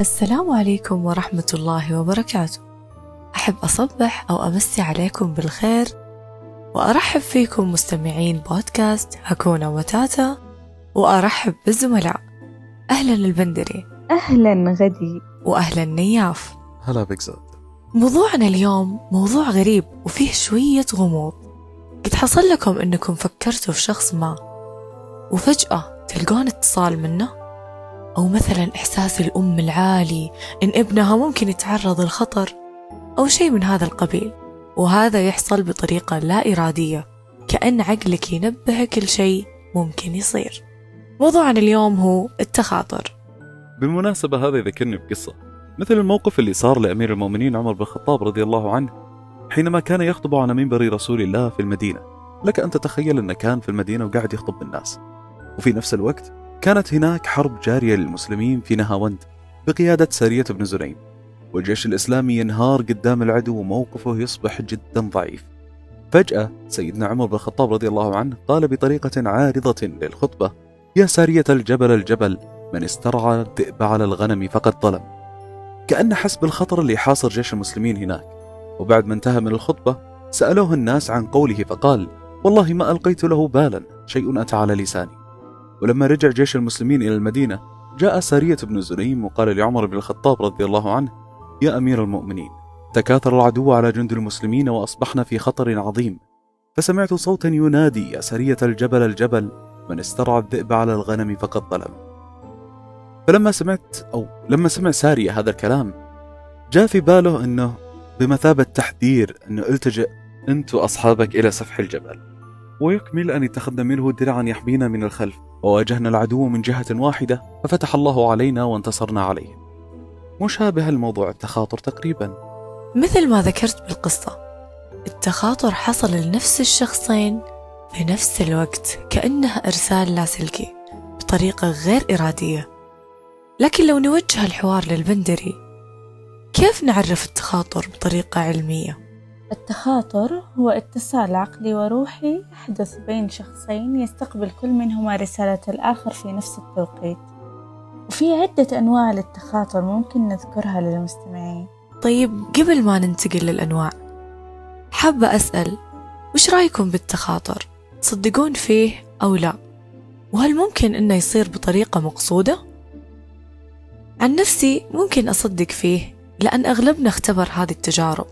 السلام عليكم ورحمة الله وبركاته. أحب أصبح أو أمسي عليكم بالخير وأرحب فيكم مستمعين بودكاست هكونا وتاتا وأرحب بالزملاء. أهلا البندري أهلا غدي. وأهلا نياف. هلا بك زاد. موضوعنا اليوم موضوع غريب وفيه شوية غموض. قد حصل لكم أنكم فكرتوا في شخص ما وفجأة تلقون اتصال منه؟ أو مثلا إحساس الأم العالي إن ابنها ممكن يتعرض للخطر أو شيء من هذا القبيل. وهذا يحصل بطريقة لا إرادية كأن عقلك ينبه كل شيء ممكن يصير. موضوعنا اليوم هو التخاطر. بالمناسبة هذا يذكرني بقصة. مثل الموقف اللي صار لأمير المؤمنين عمر بن الخطاب رضي الله عنه حينما كان يخطب على منبر رسول الله في المدينة. لك أن تتخيل أنه كان في المدينة وقاعد يخطب بالناس. وفي نفس الوقت كانت هناك حرب جارية للمسلمين في نهاوند بقيادة سارية بن زريم والجيش الإسلامي ينهار قدام العدو وموقفه يصبح جدا ضعيف. فجأة سيدنا عمر بن الخطاب رضي الله عنه قال بطريقة عارضة للخطبة يا سارية الجبل الجبل من استرعى الذئب على الغنم فقد ظلم. كأن حس بالخطر اللي حاصر جيش المسلمين هناك. وبعد ما انتهى من الخطبة سألوه الناس عن قوله فقال والله ما ألقيت له بالا شيء أتى على لساني. ولما رجع جيش المسلمين إلى المدينة جاء سارية بن زريم وقال لعمر بن الخطاب رضي الله عنه يا أمير المؤمنين تكاثر العدو على جند المسلمين وأصبحنا في خطر عظيم. فسمعت صوتا ينادي يا سرية الجبل الجبل من استرعى الذئب على الغنم فقد ظلم. فلما سمعت أو لما سمع سارية هذا الكلام جاء في باله أنه بمثابة تحذير أنه التجئ أنت وأصحابك إلى سفح الجبل. ويكمل أن اتخذنا منه درعا يحمينا من الخلف. وواجهنا العدو من جهة واحدة ففتح الله علينا وانتصرنا عليه. مشابه الموضوع التخاطر تقريبا. مثل ما ذكرت بالقصة التخاطر حصل لنفس الشخصين في نفس الوقت كأنه إرسال لاسلكي بطريقة غير إرادية. لكن لو نوجه الحوار للبندري كيف نعرف التخاطر بطريقة علمية؟ التخاطر هو اتصال عقلي وروحي يحدث بين شخصين يستقبل كل منهما رسالة الآخر في نفس التوقيت وفي عدة أنواع للتخاطر ممكن نذكرها للمستمعين طيب قبل ما ننتقل للأنواع حابة أسأل وش رأيكم بالتخاطر؟ تصدقون فيه أو لا؟ وهل ممكن إنه يصير بطريقة مقصودة؟ عن نفسي ممكن أصدق فيه لأن أغلبنا اختبر هذه التجارب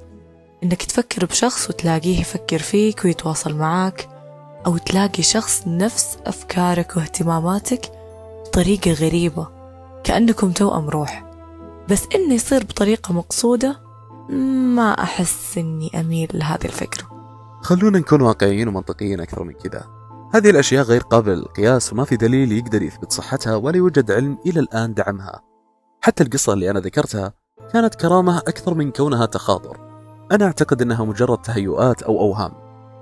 إنك تفكر بشخص وتلاقيه يفكر فيك ويتواصل معاك أو تلاقي شخص نفس أفكارك واهتماماتك بطريقة غريبة كأنكم توأم روح. بس إنه يصير بطريقة مقصودة ما أحس إني أميل لهذه الفكرة. خلونا نكون واقعيين ومنطقيين أكثر من كذا. هذه الأشياء غير قابلة للقياس وما في دليل يقدر يثبت صحتها ولا يوجد علم إلى الآن دعمها. حتى القصة اللي أنا ذكرتها كانت كرامة أكثر من كونها تخاطر. أنا أعتقد أنها مجرد تهيؤات أو أوهام.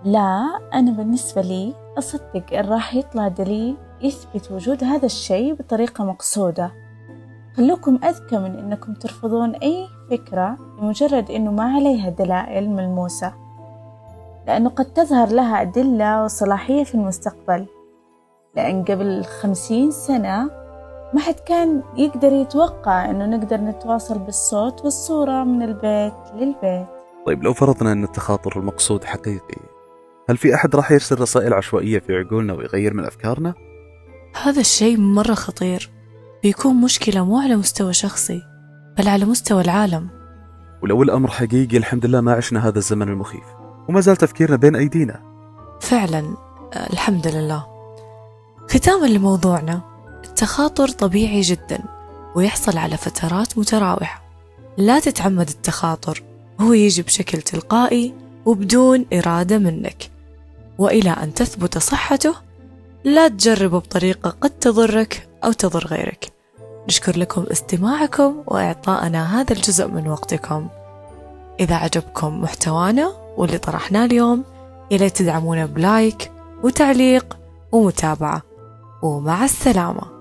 لا أنا بالنسبة لي أصدق إن راح يطلع دليل يثبت وجود هذا الشيء بطريقة مقصودة. خلوكم أذكى من أنكم ترفضون أي فكرة لمجرد أنه ما عليها دلائل ملموسة لأنه قد تظهر لها أدلة وصلاحية في المستقبل. لأن قبل خمسين سنة ما حد كان يقدر يتوقع أنه نقدر نتواصل بالصوت والصورة من البيت للبيت. طيب لو فرضنا أن التخاطر المقصود حقيقي هل في أحد راح يرسل رسائل عشوائية في عقولنا ويغير من أفكارنا؟ هذا الشيء مرة خطير. بيكون مشكلة مو على مستوى شخصي بل على مستوى العالم. ولو الأمر حقيقي الحمد لله ما عشنا هذا الزمن المخيف وما زال تفكيرنا بين أيدينا. فعلا الحمد لله. ختاما لموضوعنا التخاطر طبيعي جدا ويحصل على فترات متراوحة. لا تتعمد التخاطر. هو يجي بشكل تلقائي وبدون إرادة منك. وإلى أن تثبت صحته لا تجربه بطريقة قد تضرك أو تضر غيرك. نشكر لكم استماعكم وإعطائنا هذا الجزء من وقتكم. إذا عجبكم محتوانا واللي طرحناه اليوم يلي تدعمونا بلايك وتعليق ومتابعة. ومع السلامة.